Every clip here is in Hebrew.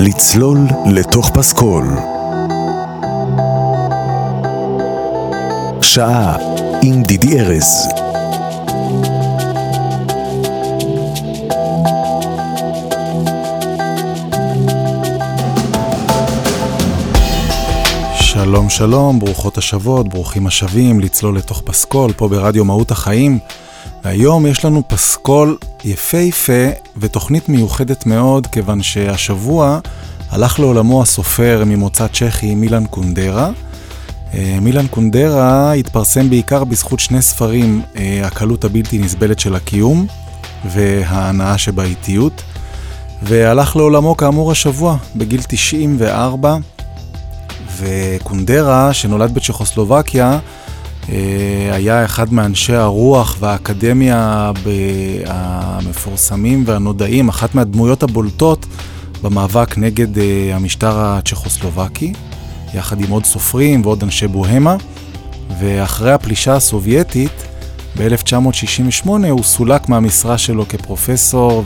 לצלול לתוך פסקול. שעה עם דידי ארז. שלום שלום, ברוכות השבות, ברוכים השבים, לצלול לתוך פסקול, פה ברדיו מהות החיים. והיום יש לנו פסקול יפהפה ותוכנית מיוחדת מאוד, כיוון שהשבוע הלך לעולמו הסופר ממוצא צ'כי מילן קונדרה. אה, מילן קונדרה התפרסם בעיקר בזכות שני ספרים, אה, הקלות הבלתי נסבלת של הקיום וההנאה שבאיטיות, והלך לעולמו כאמור השבוע, בגיל 94. וקונדרה, שנולד בצ'כוסלובקיה, היה אחד מאנשי הרוח והאקדמיה המפורסמים והנודעים, אחת מהדמויות הבולטות במאבק נגד אה, המשטר הצ'כוסלובקי, יחד עם עוד סופרים ועוד אנשי בוהמה, ואחרי הפלישה הסובייטית, ב-1968 הוא סולק מהמשרה שלו כפרופסור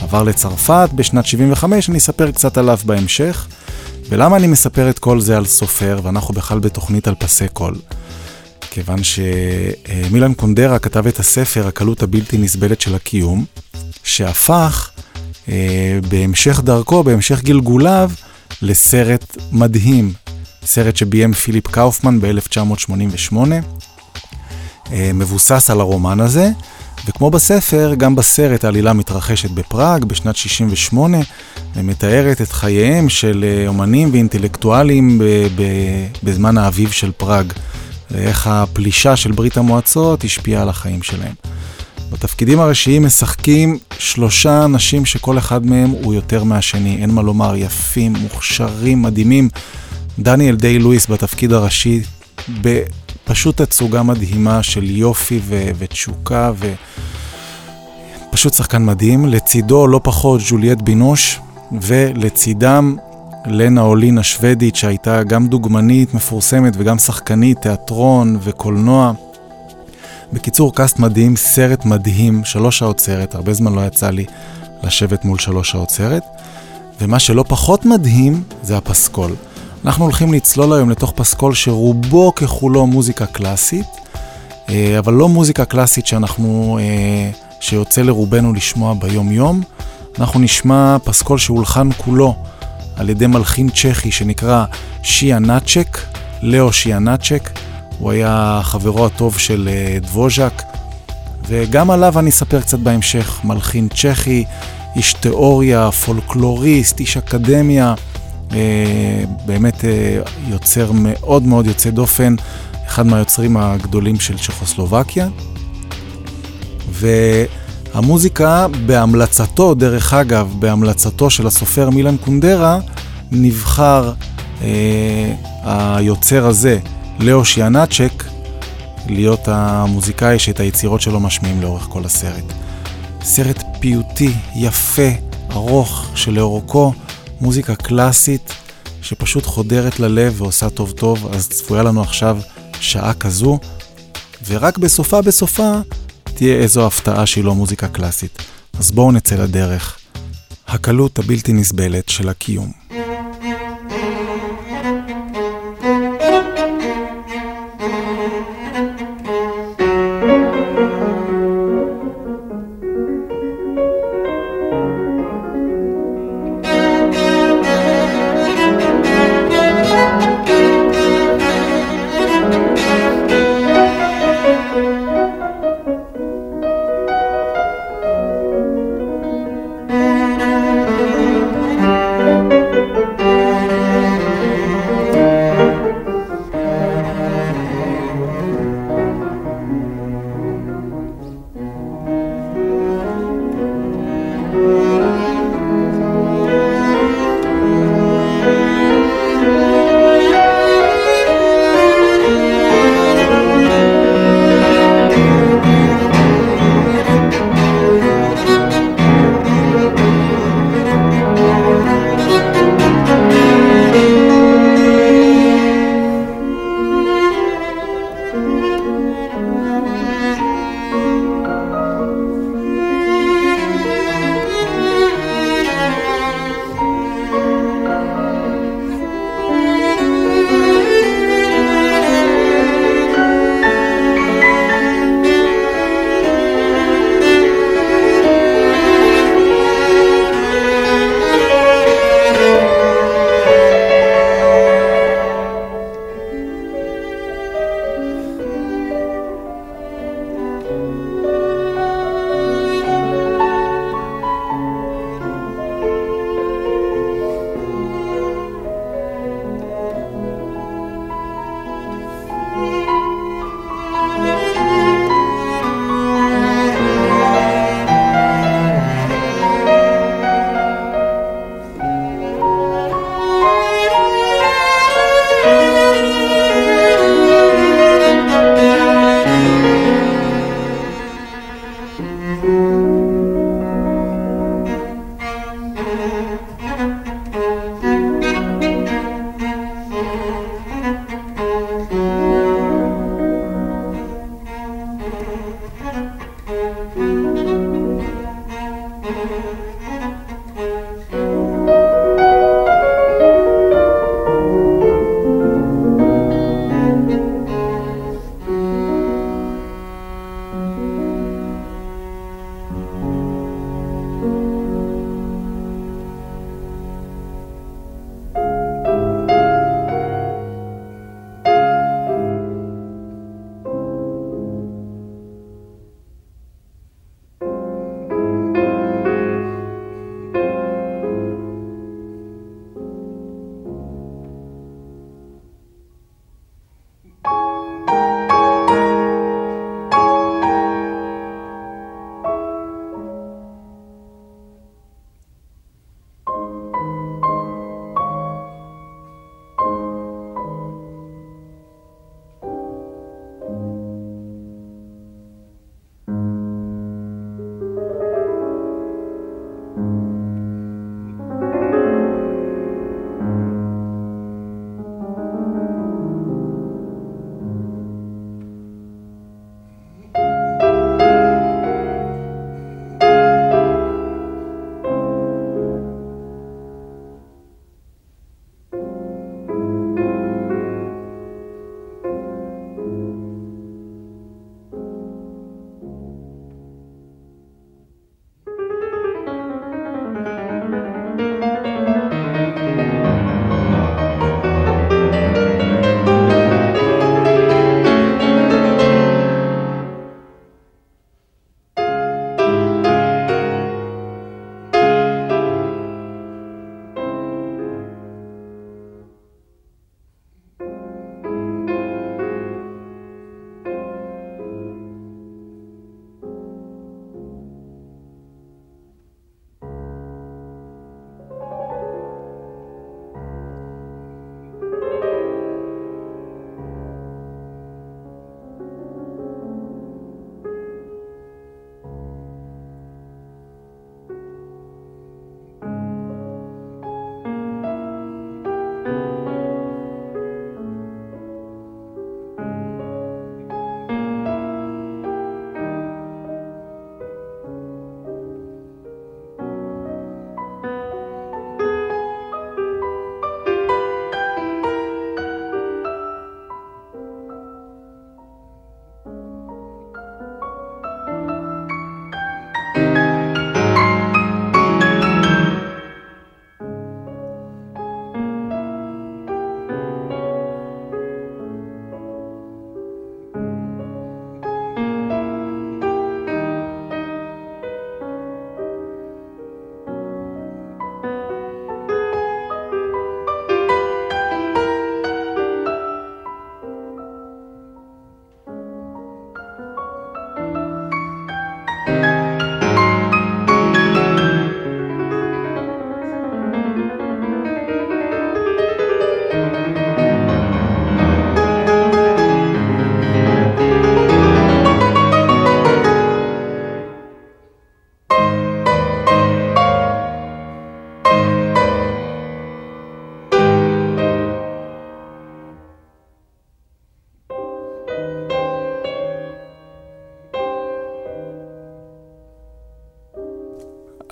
ועבר לצרפת בשנת 75, אני אספר קצת עליו בהמשך. ולמה אני מספר את כל זה על סופר, ואנחנו בכלל בתוכנית על פסי קול? כיוון שמילן קונדרה כתב את הספר הקלות הבלתי נסבלת של הקיום, שהפך אה, בהמשך דרכו, בהמשך גלגוליו, לסרט מדהים, סרט שביים פיליפ קאופמן ב-1988, אה, מבוסס על הרומן הזה, וכמו בספר, גם בסרט העלילה מתרחשת בפראג בשנת 68, ומתארת את חייהם של אה, אומנים ואינטלקטואלים בזמן האביב של פראג, ואיך הפלישה של ברית המועצות השפיעה על החיים שלהם. בתפקידים הראשיים משחקים שלושה אנשים שכל אחד מהם הוא יותר מהשני, אין מה לומר, יפים, מוכשרים, מדהימים. דניאל דיי לואיס בתפקיד הראשי, בפשוט תצוגה מדהימה של יופי ו- ותשוקה, ופשוט שחקן מדהים. לצידו לא פחות ג'וליאט בינוש, ולצידם לנה אולין השוודית, שהייתה גם דוגמנית מפורסמת וגם שחקנית, תיאטרון וקולנוע. בקיצור, קאסט מדהים, סרט מדהים, שלוש שעות סרט, הרבה זמן לא יצא לי לשבת מול שלוש שעות סרט. ומה שלא פחות מדהים זה הפסקול. אנחנו הולכים לצלול היום לתוך פסקול שרובו ככולו מוזיקה קלאסית, אה, אבל לא מוזיקה קלאסית שאנחנו, אה, שיוצא לרובנו לשמוע ביום-יום. אנחנו נשמע פסקול שהולחן כולו על ידי מלחין צ'כי שנקרא שיאנצ'ק, לאו שיאנצ'ק. הוא היה חברו הטוב של אה, דבוז'ק, וגם עליו אני אספר קצת בהמשך. מלחין צ'כי, איש תיאוריה, פולקלוריסט, איש אקדמיה, אה, באמת אה, יוצר מאוד מאוד יוצא דופן, אחד מהיוצרים הגדולים של צ'כוסלובקיה. והמוזיקה בהמלצתו, דרך אגב, בהמלצתו של הסופר מילן קונדרה, נבחר אה, היוצר הזה, לאו שיאנצ'ק, להיות המוזיקאי שאת היצירות שלו משמיעים לאורך כל הסרט. סרט פיוטי, יפה, ארוך, שלאורכו מוזיקה קלאסית שפשוט חודרת ללב ועושה טוב טוב, אז צפויה לנו עכשיו שעה כזו, ורק בסופה בסופה תהיה איזו הפתעה שהיא לא מוזיקה קלאסית. אז בואו נצא לדרך. הקלות הבלתי נסבלת של הקיום.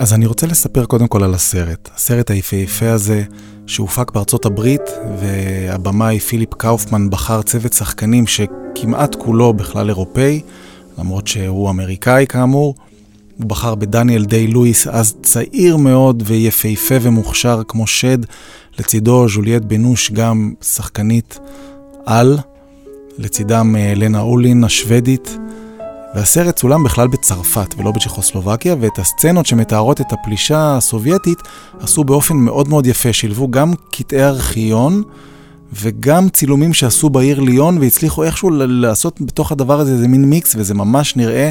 אז אני רוצה לספר קודם כל על הסרט. הסרט היפהפה הזה שהופק בארצות הברית, והבמאי פיליפ קאופמן בחר צוות שחקנים שכמעט כולו בכלל אירופאי, למרות שהוא אמריקאי כאמור. הוא בחר בדניאל דיי לואיס, אז צעיר מאוד ויפהפה ומוכשר כמו שד. לצידו ז'וליאט בנוש, גם שחקנית על. לצידם אה, לנה אולין השוודית. והסרט צולם בכלל בצרפת ולא בצ'כוסלובקיה, ואת הסצנות שמתארות את הפלישה הסובייטית עשו באופן מאוד מאוד יפה, שילבו גם קטעי ארכיון וגם צילומים שעשו בעיר ליון, והצליחו איכשהו לעשות בתוך הדבר הזה איזה מין מיקס, וזה ממש נראה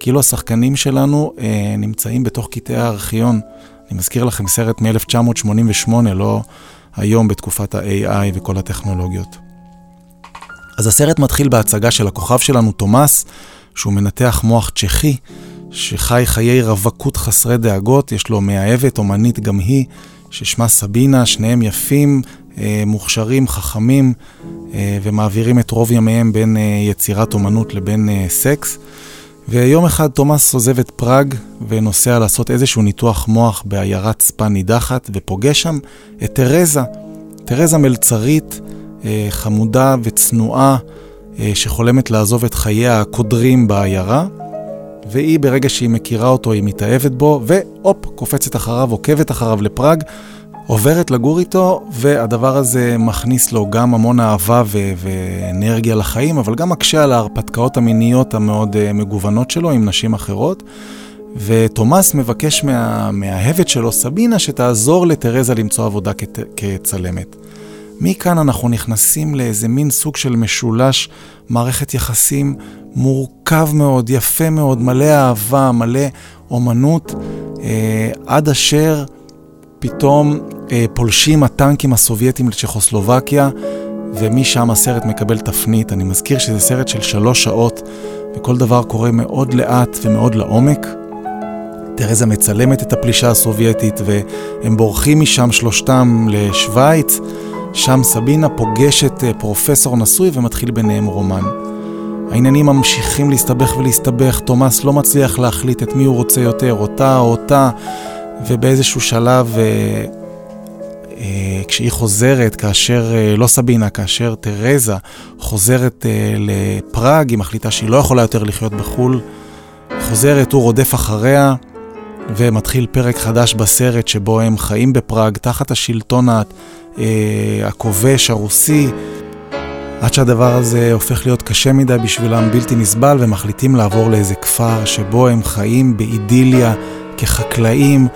כאילו השחקנים שלנו אה, נמצאים בתוך קטעי הארכיון. אני מזכיר לכם סרט מ-1988, לא היום בתקופת ה-AI וכל הטכנולוגיות. אז הסרט מתחיל בהצגה של הכוכב שלנו, תומאס, שהוא מנתח מוח צ'כי, שחי חיי רווקות חסרי דאגות, יש לו מאהבת, אומנית גם היא, ששמה סבינה, שניהם יפים, אה, מוכשרים, חכמים, אה, ומעבירים את רוב ימיהם בין אה, יצירת אומנות לבין סקס. ויום אחד תומאס עוזב את פראג ונוסע לעשות איזשהו ניתוח מוח בעיירת ספא נידחת, ופוגש שם את תרזה. תרזה מלצרית, חמודה וצנועה, שחולמת לעזוב את חייה הקודרים בעיירה. והיא, ברגע שהיא מכירה אותו, היא מתאהבת בו, והופ, קופצת אחריו, עוקבת אחריו לפראג, עוברת לגור איתו, והדבר הזה מכניס לו גם המון אהבה ו- ואנרגיה לחיים, אבל גם מקשה על ההרפתקאות המיניות המאוד uh, מגוונות שלו עם נשים אחרות. ותומאס מבקש מהמאהבת שלו, סבינה, שתעזור לתרזה למצוא עבודה כת- כצלמת. מכאן אנחנו נכנסים לאיזה מין סוג של משולש מערכת יחסים מורכב מאוד, יפה מאוד, מלא אהבה, מלא אומנות, אה, עד אשר פתאום אה, פולשים הטנקים הסובייטים לצ'כוסלובקיה, ומשם הסרט מקבל תפנית. אני מזכיר שזה סרט של שלוש שעות, וכל דבר קורה מאוד לאט ומאוד לעומק. תרזה מצלמת את הפלישה הסובייטית, והם בורחים משם שלושתם לשוויץ. שם סבינה פוגשת אה, פרופסור נשוי ומתחיל ביניהם רומן. העניינים ממשיכים להסתבך ולהסתבך, תומאס לא מצליח להחליט את מי הוא רוצה יותר, אותה או אותה, ובאיזשהו שלב, אה, אה, כשהיא חוזרת, כאשר, אה, לא סבינה, כאשר תרזה חוזרת אה, לפראג, היא מחליטה שהיא לא יכולה יותר לחיות בחו"ל, חוזרת, הוא רודף אחריה, ומתחיל פרק חדש בסרט שבו הם חיים בפראג, תחת השלטון אה, הכובש הרוסי, עד שהדבר הזה הופך להיות קשה מדי בשבילם, בלתי נסבל, ומחליטים לעבור לאיזה כפר שבו הם חיים באידיליה כחקלאים,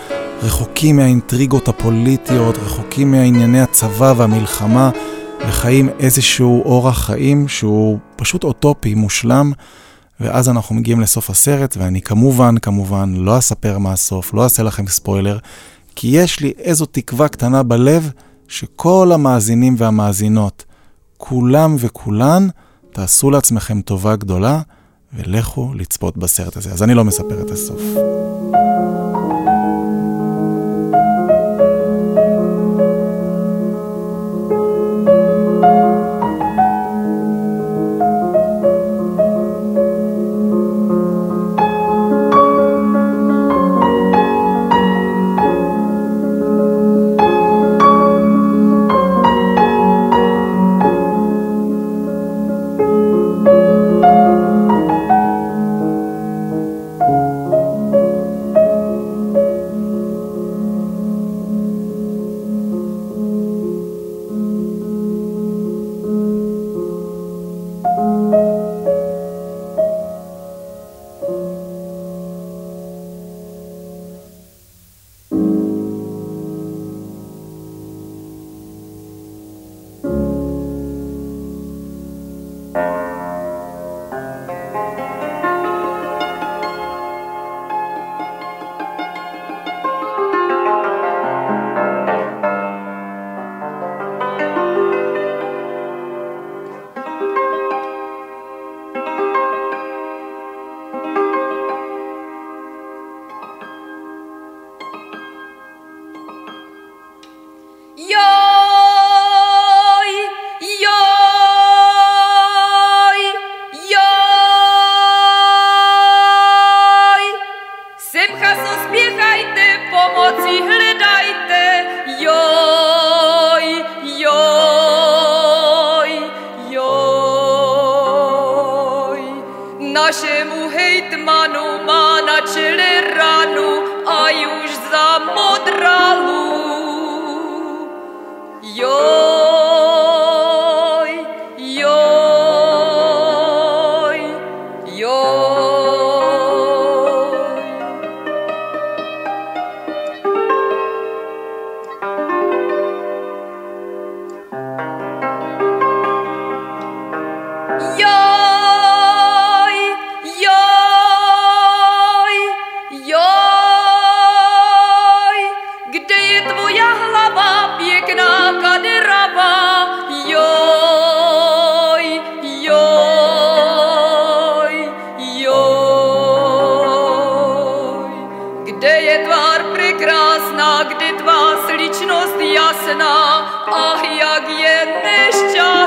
רחוקים מהאינטריגות הפוליטיות, רחוקים מהענייני הצבא והמלחמה, וחיים איזשהו אורח חיים שהוא פשוט אוטופי, מושלם. ואז אנחנו מגיעים לסוף הסרט, ואני כמובן, כמובן, לא אספר מה הסוף, לא אעשה לכם ספוילר, כי יש לי איזו תקווה קטנה בלב שכל המאזינים והמאזינות, כולם וכולן, תעשו לעצמכם טובה גדולה ולכו לצפות בסרט הזה. אז אני לא מספר את הסוף. Ահյագ յենեշ ճա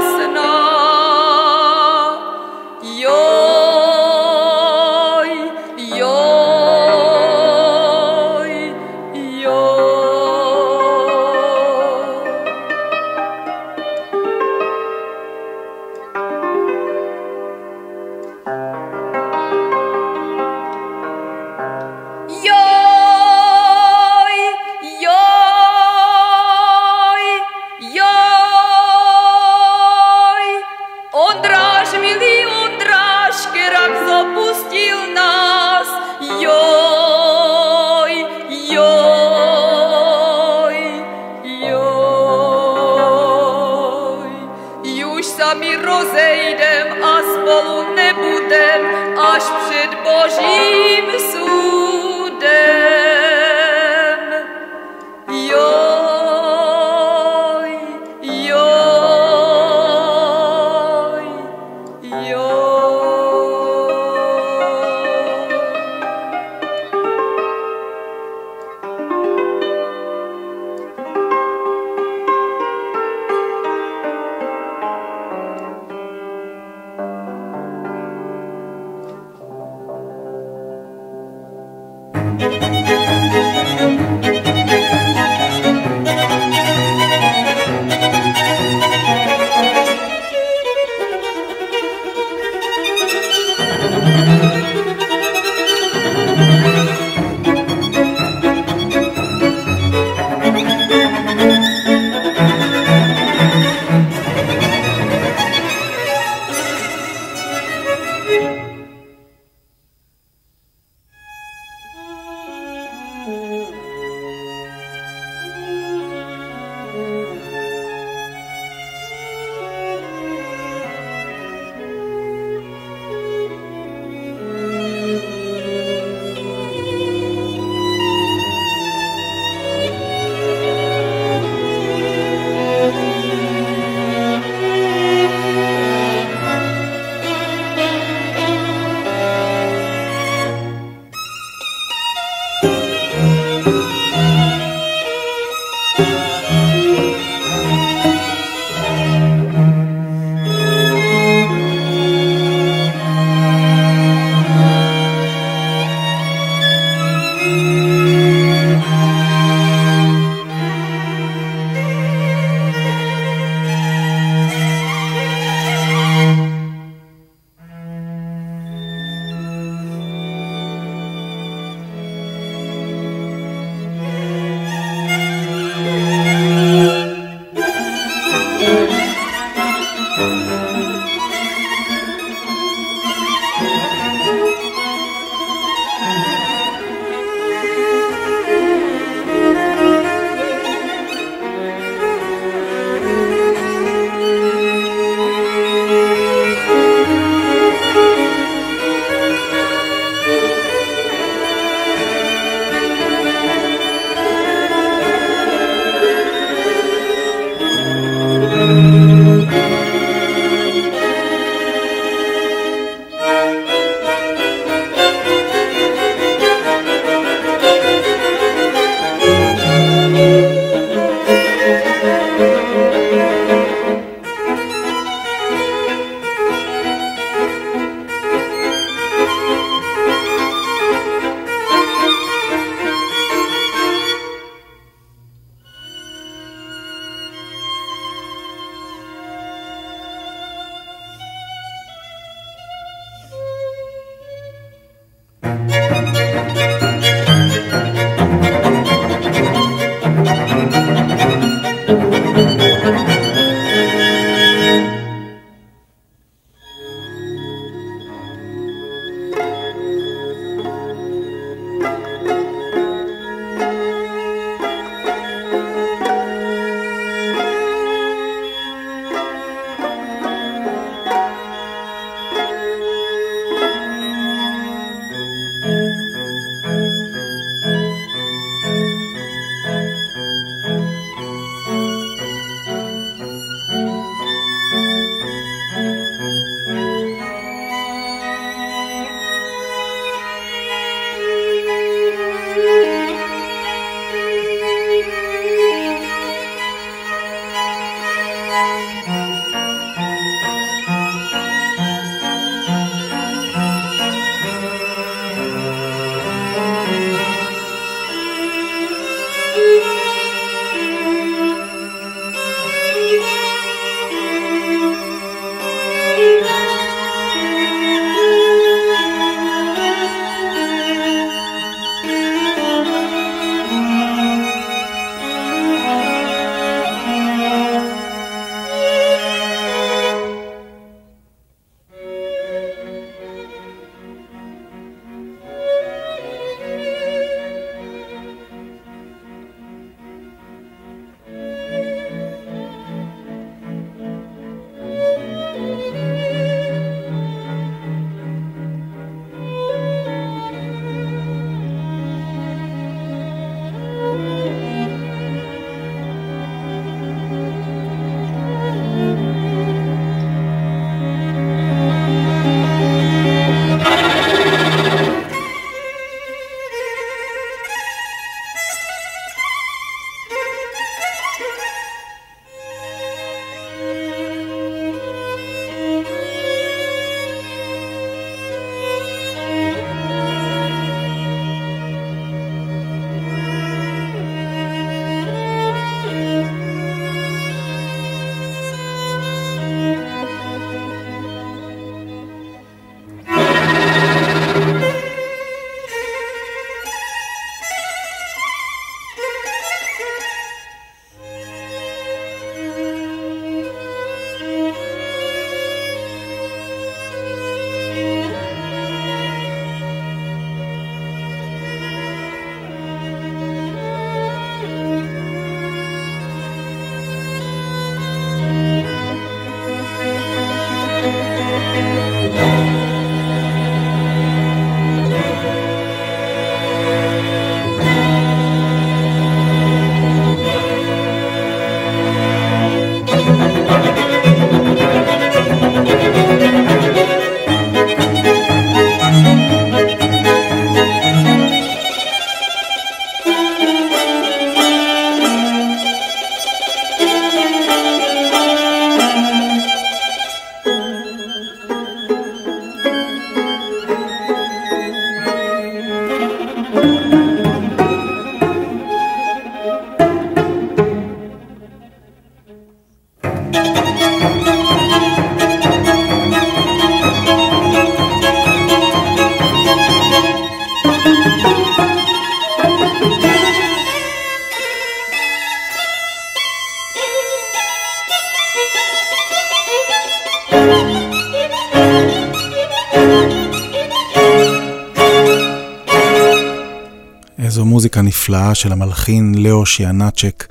נפלאה של המלחין לאו שיאנצ'ק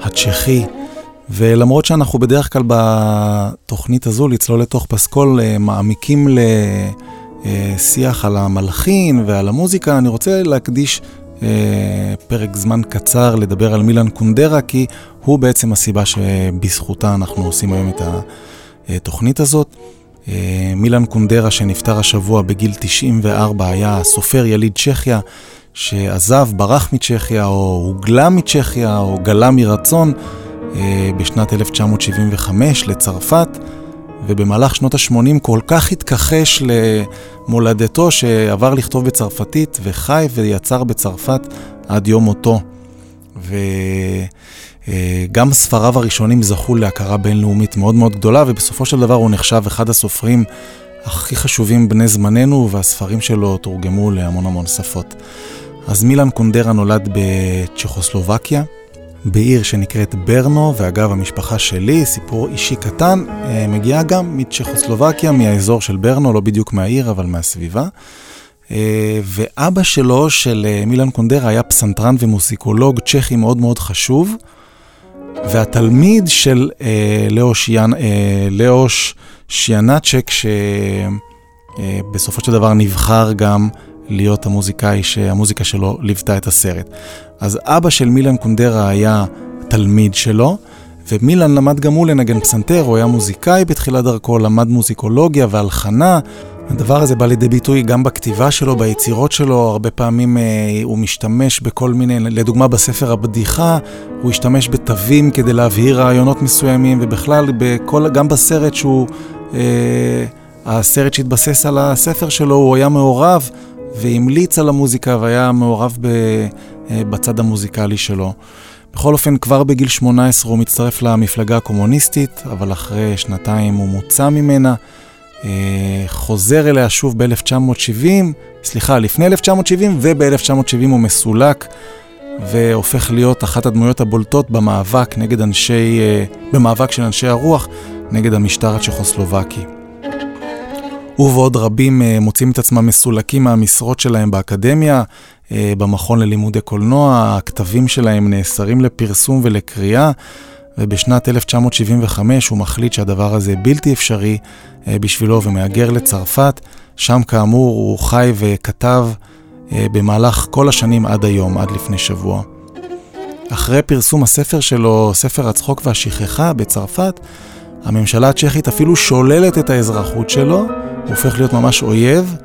הצ'כי. ולמרות שאנחנו בדרך כלל בתוכנית הזו, לצלול לתוך פסקול, אה, מעמיקים לשיח על המלחין ועל המוזיקה, אני רוצה להקדיש אה, פרק זמן קצר לדבר על מילן קונדרה, כי הוא בעצם הסיבה שבזכותה אנחנו עושים היום את התוכנית הזאת. אה, מילן קונדרה שנפטר השבוע בגיל 94 היה סופר יליד צ'כיה שעזב, ברח מצ'כיה או הוגלה מצ'כיה או גלה מרצון אה, בשנת 1975 לצרפת ובמהלך שנות ה-80 כל כך התכחש למולדתו שעבר לכתוב בצרפתית וחי ויצר בצרפת עד יום מותו. וגם ספריו הראשונים זכו להכרה בינלאומית מאוד מאוד גדולה, ובסופו של דבר הוא נחשב אחד הסופרים הכי חשובים בני זמננו, והספרים שלו תורגמו להמון המון שפות. אז מילן קונדרה נולד בצ'כוסלובקיה, בעיר שנקראת ברנו, ואגב, המשפחה שלי, סיפור אישי קטן, אה, מגיעה גם מצ'כוסלובקיה, מהאזור של ברנו, לא בדיוק מהעיר, אבל מהסביבה. אה, ואבא שלו, של אה, מילן קונדרה, היה פסנתרן ומוסיקולוג צ'כי מאוד מאוד חשוב, והתלמיד של לאוש, יאנ, לאוש שיאנצ'ק, שבסופו של דבר נבחר גם להיות המוזיקאי שהמוזיקה שלו ליוותה את הסרט. אז אבא של מילן קונדרה היה תלמיד שלו, ומילן למד גם הוא לנגן פסנתר, הוא היה מוזיקאי בתחילת דרכו, למד מוזיקולוגיה והלחנה. הדבר הזה בא לידי ביטוי גם בכתיבה שלו, ביצירות שלו, הרבה פעמים אה, הוא משתמש בכל מיני, לדוגמה בספר הבדיחה, הוא השתמש בתווים כדי להבהיר רעיונות מסוימים, ובכלל, בכל, גם בסרט שהוא, אה, הסרט שהתבסס על הספר שלו, הוא היה מעורב והמליץ על המוזיקה והיה מעורב ב, אה, בצד המוזיקלי שלו. בכל אופן, כבר בגיל 18 הוא מצטרף למפלגה הקומוניסטית, אבל אחרי שנתיים הוא מוצא ממנה. אה, חוזר אליה שוב ב-1970, סליחה, לפני 1970, וב-1970 הוא מסולק והופך להיות אחת הדמויות הבולטות במאבק נגד אנשי, אה, במאבק של אנשי הרוח נגד המשטר הצ'כוסלובקי. הוא ועוד רבים אה, מוצאים את עצמם מסולקים מהמשרות שלהם באקדמיה, אה, במכון ללימודי קולנוע, הכתבים שלהם נאסרים לפרסום ולקריאה, ובשנת 1975 הוא מחליט שהדבר הזה בלתי אפשרי אה, בשבילו ומהגר לצרפת, שם כאמור הוא חי וכתב במהלך כל השנים עד היום, עד לפני שבוע. אחרי פרסום הספר שלו, ספר הצחוק והשכחה בצרפת, הממשלה הצ'כית אפילו שוללת את האזרחות שלו, הוא הופך להיות ממש אויב,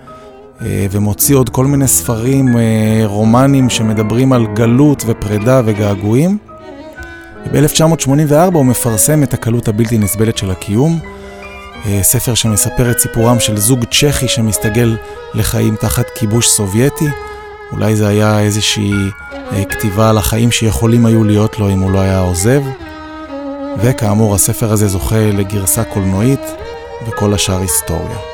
אה, ומוציא עוד כל מיני ספרים אה, רומנים שמדברים על גלות ופרידה וגעגועים. וב-1984 הוא מפרסם את הקלות הבלתי נסבלת של הקיום, אה, ספר שמספר את סיפורם של זוג צ'כי שמסתגל לחיים תחת כיבוש סובייטי. אולי זה היה איזושהי כתיבה על החיים שיכולים היו להיות לו אם הוא לא היה עוזב. וכאמור, הספר הזה זוכה לגרסה קולנועית, וכל השאר היסטוריה.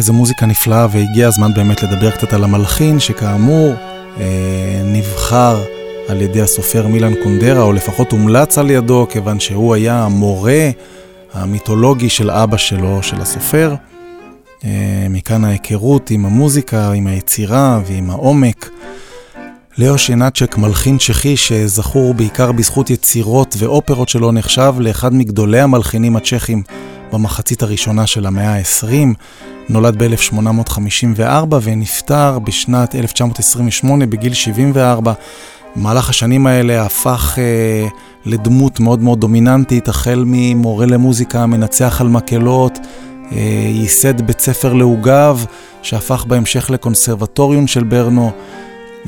איזה מוזיקה נפלאה, והגיע הזמן באמת לדבר קצת על המלחין, שכאמור אה, נבחר על ידי הסופר מילן קונדרה, או לפחות הומלץ על ידו, כיוון שהוא היה המורה המיתולוגי של אבא שלו, של הסופר. אה, מכאן ההיכרות עם המוזיקה, עם היצירה ועם העומק. ליאו שינצ'ק, מלחין צ'כי שזכור בעיקר בזכות יצירות ואופרות שלו, נחשב לאחד מגדולי המלחינים הצ'כים במחצית הראשונה של המאה ה-20. נולד ב-1854 ונפטר בשנת 1928 בגיל 74. במהלך השנים האלה הפך אה, לדמות מאוד מאוד דומיננטית, החל ממורה למוזיקה, מנצח על מקהלות, אה, ייסד בית ספר לעוגב, שהפך בהמשך לקונסרבטוריון של ברנו.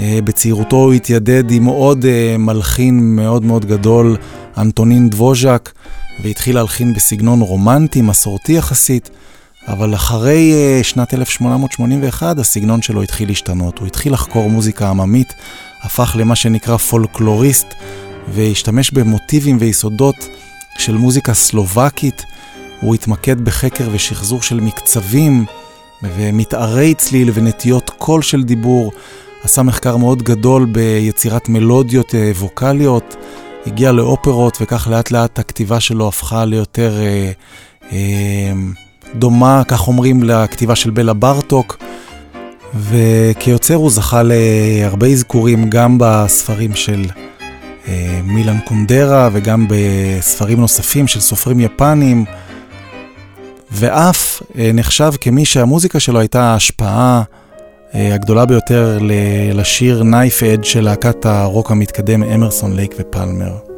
אה, בצעירותו הוא התיידד עם עוד אה, מלחין מאוד מאוד גדול, אנטונין דבוז'אק, והתחיל להלחין בסגנון רומנטי, מסורתי יחסית. אבל אחרי אה, שנת 1881 הסגנון שלו התחיל להשתנות, הוא התחיל לחקור מוזיקה עממית, הפך למה שנקרא פולקלוריסט, והשתמש במוטיבים ויסודות של מוזיקה סלובקית, הוא התמקד בחקר ושחזור של מקצבים ומתארי צליל ונטיות קול של דיבור, עשה מחקר מאוד גדול ביצירת מלודיות אה, ווקאליות, הגיע לאופרות וכך לאט לאט הכתיבה שלו הפכה ליותר... Uh, uh, דומה, כך אומרים, לכתיבה של בלה ברטוק, וכיוצר הוא זכה להרבה אזכורים גם בספרים של אה, מילן קונדרה וגם בספרים נוספים של סופרים יפנים, ואף אה, נחשב כמי שהמוזיקה שלו הייתה ההשפעה אה, הגדולה ביותר לשיר נייף אד של להקת הרוק המתקדם אמרסון, לייק ופלמר.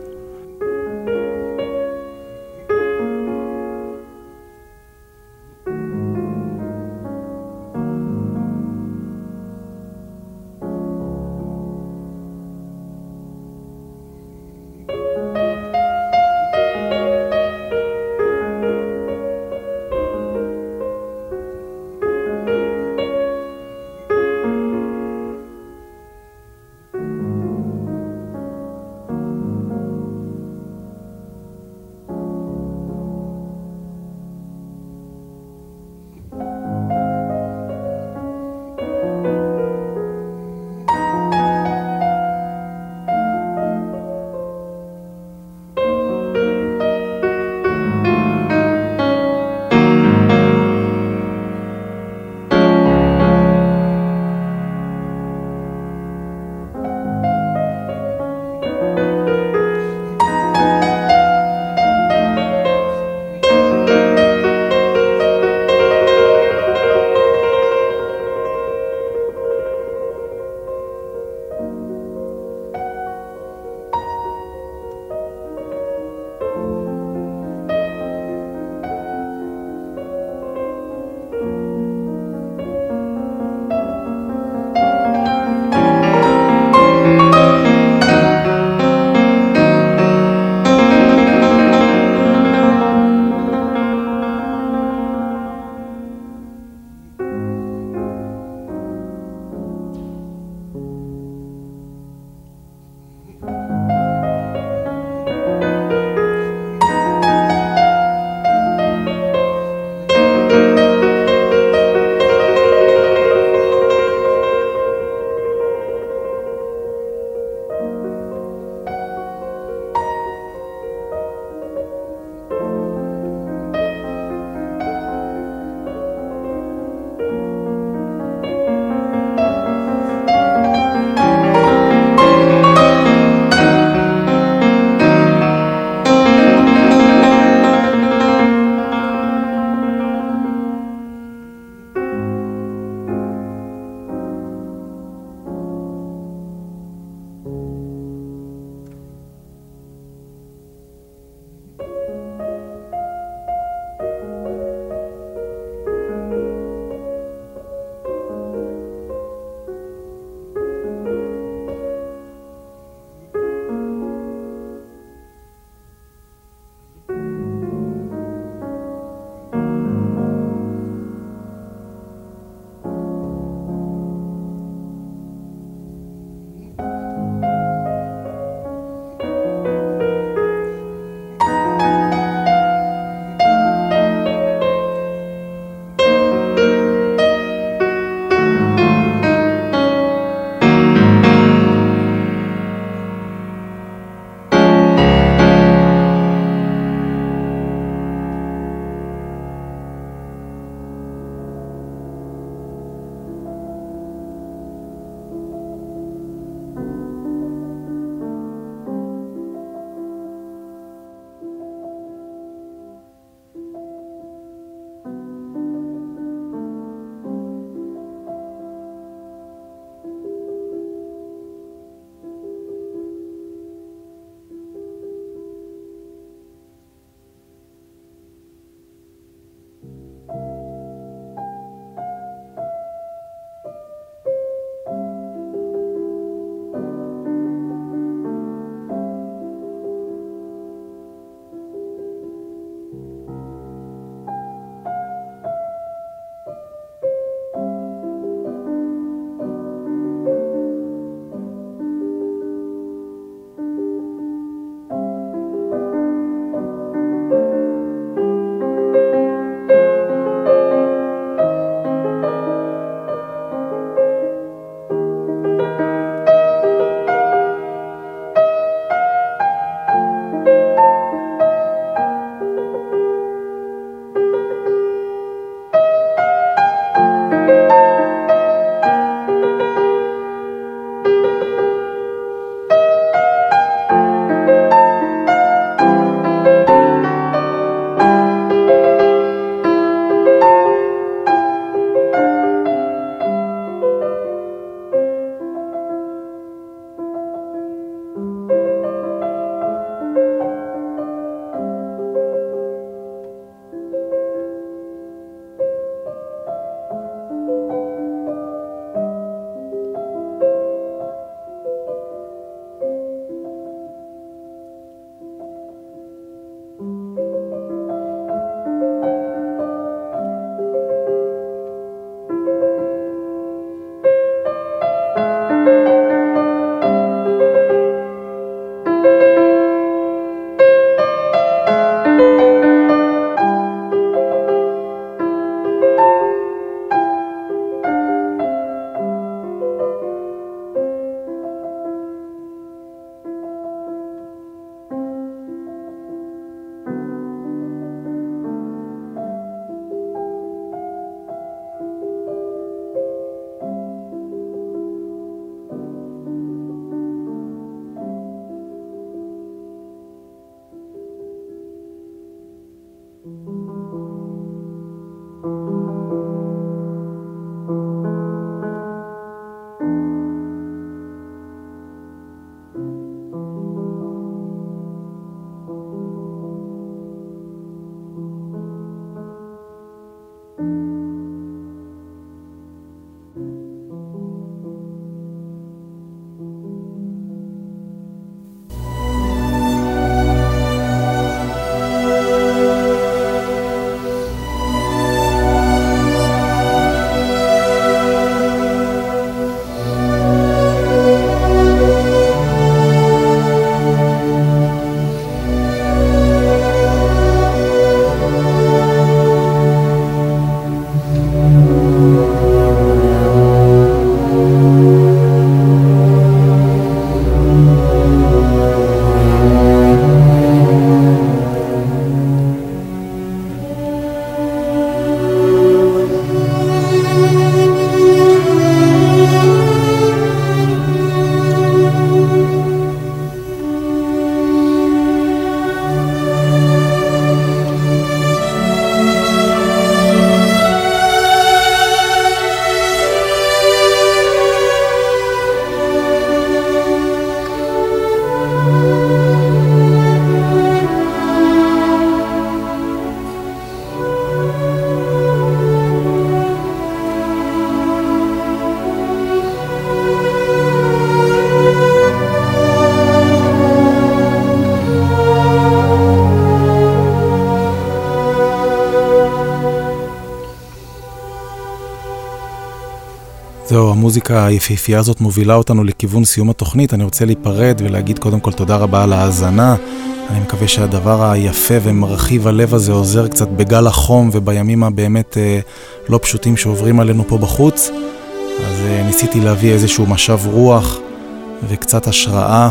המוזיקה היפהפייה הזאת מובילה אותנו לכיוון סיום התוכנית. אני רוצה להיפרד ולהגיד קודם כל תודה רבה על ההאזנה. אני מקווה שהדבר היפה ומרחיב הלב הזה עוזר קצת בגל החום ובימים הבאמת אה, לא פשוטים שעוברים עלינו פה בחוץ. אז אה, ניסיתי להביא איזשהו משב רוח וקצת השראה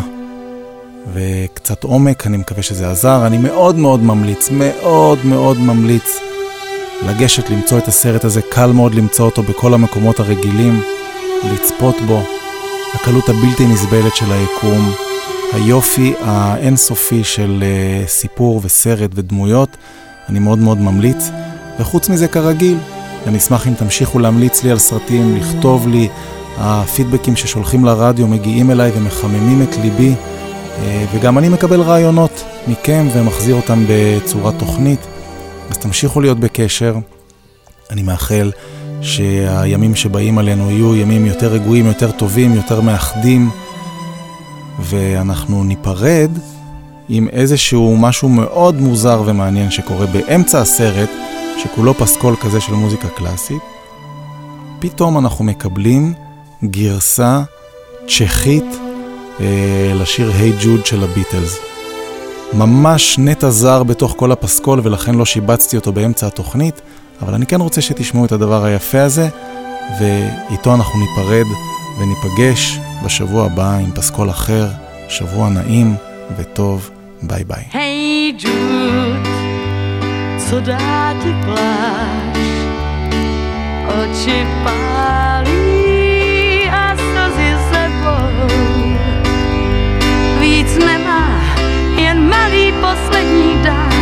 וקצת עומק, אני מקווה שזה עזר. אני מאוד מאוד ממליץ, מאוד מאוד ממליץ לגשת למצוא את הסרט הזה, קל מאוד למצוא אותו בכל המקומות הרגילים, לצפות בו, הקלות הבלתי נסבלת של היקום, היופי האינסופי של uh, סיפור וסרט ודמויות, אני מאוד מאוד ממליץ. וחוץ מזה, כרגיל, אני אשמח אם תמשיכו להמליץ לי על סרטים, לכתוב לי, הפידבקים ששולחים לרדיו מגיעים אליי ומחממים את ליבי, אה, וגם אני מקבל רעיונות מכם ומחזיר אותם בצורת תוכנית. אז תמשיכו להיות בקשר. אני מאחל שהימים שבאים עלינו יהיו ימים יותר רגועים, יותר טובים, יותר מאחדים, ואנחנו ניפרד עם איזשהו משהו מאוד מוזר ומעניין שקורה באמצע הסרט, שכולו פסקול כזה של מוזיקה קלאסית. פתאום אנחנו מקבלים גרסה צ'כית אה, לשיר היי hey ג'וד של הביטלס. ממש נטע זר בתוך כל הפסקול ולכן לא שיבצתי אותו באמצע התוכנית, אבל אני כן רוצה שתשמעו את הדבר היפה הזה, ואיתו אנחנו ניפרד וניפגש בשבוע הבא עם פסקול אחר, שבוע נעים וטוב, ביי ביי. Hey Jude, ti pláč, oči pálí a slzy zebou. Víc nemá jen malý poslední dár.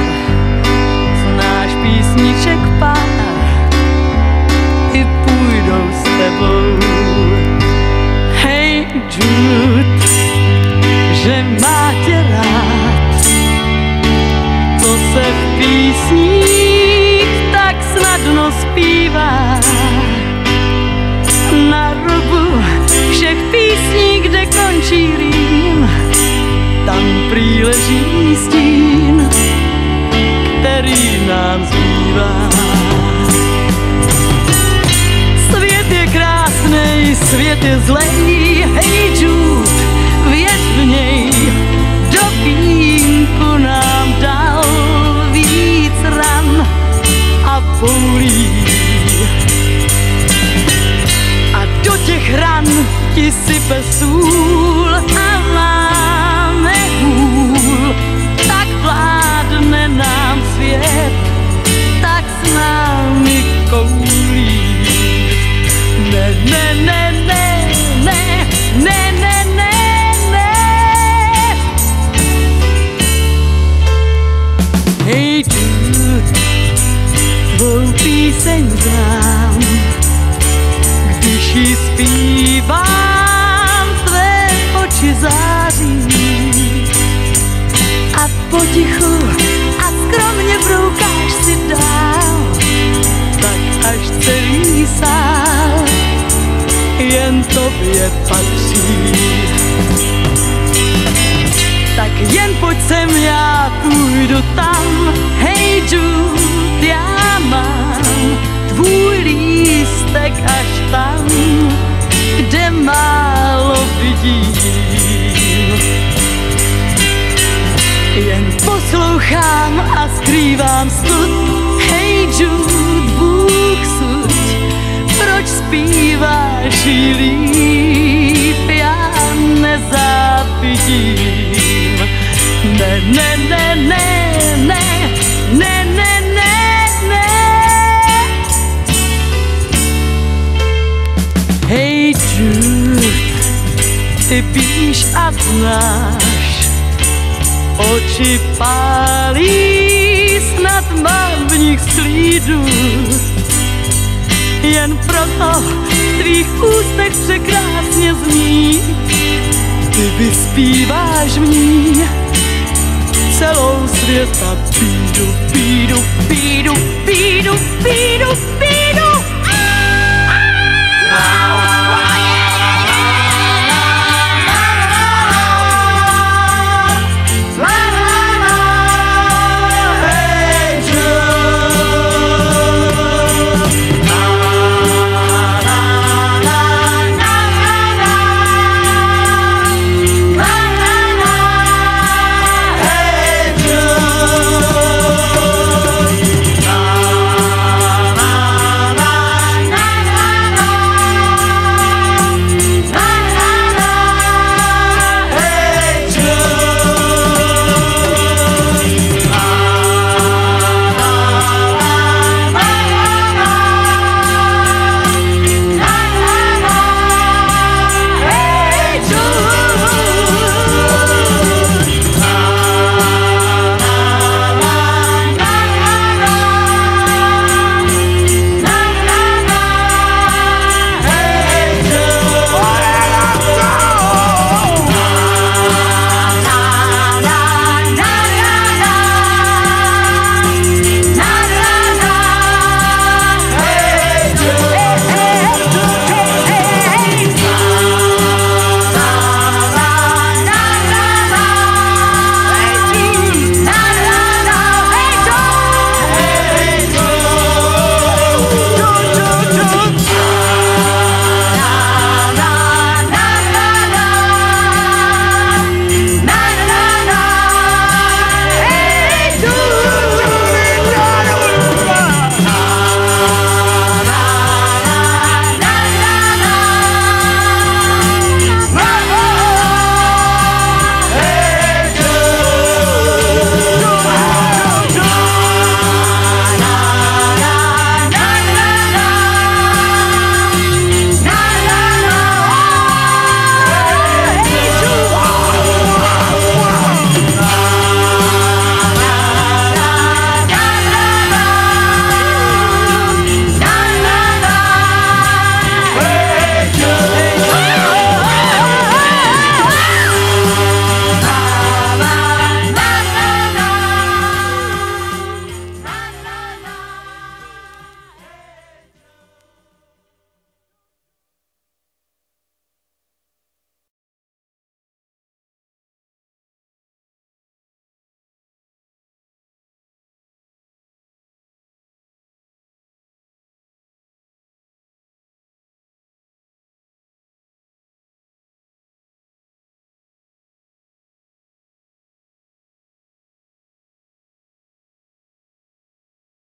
Znáš písniček půjdou s tebou. Hej Jude, že má tě rád, to se v písních tak snadno zpívá. Na rubu všech písní, kde končí rým, je zlej, hej Jude, věř v něj, do vínku nám dal víc ran a boulí. A do těch ran ti sype sůl ji zpívám, tvé oči září. A potichu a skromně broukáš si dál, tak až celý sál jen tobě patří. Tak jen pojď sem, já půjdu tam, hej Jude, já mám tvůj lístek až kde málo vidím. Jen poslouchám a skrývám stud, hej Jude, Bůh suď, proč zpíváš jí líp, já nezávidím. Ne, ne, ne, ne, ty píš a znáš, oči pálí, snad mám v nich slídu. Jen proto v tvých ústech překrásně zní, ty vyspíváš v ní celou světa pídu, pídu, pídu, pídu, pídu, pídu.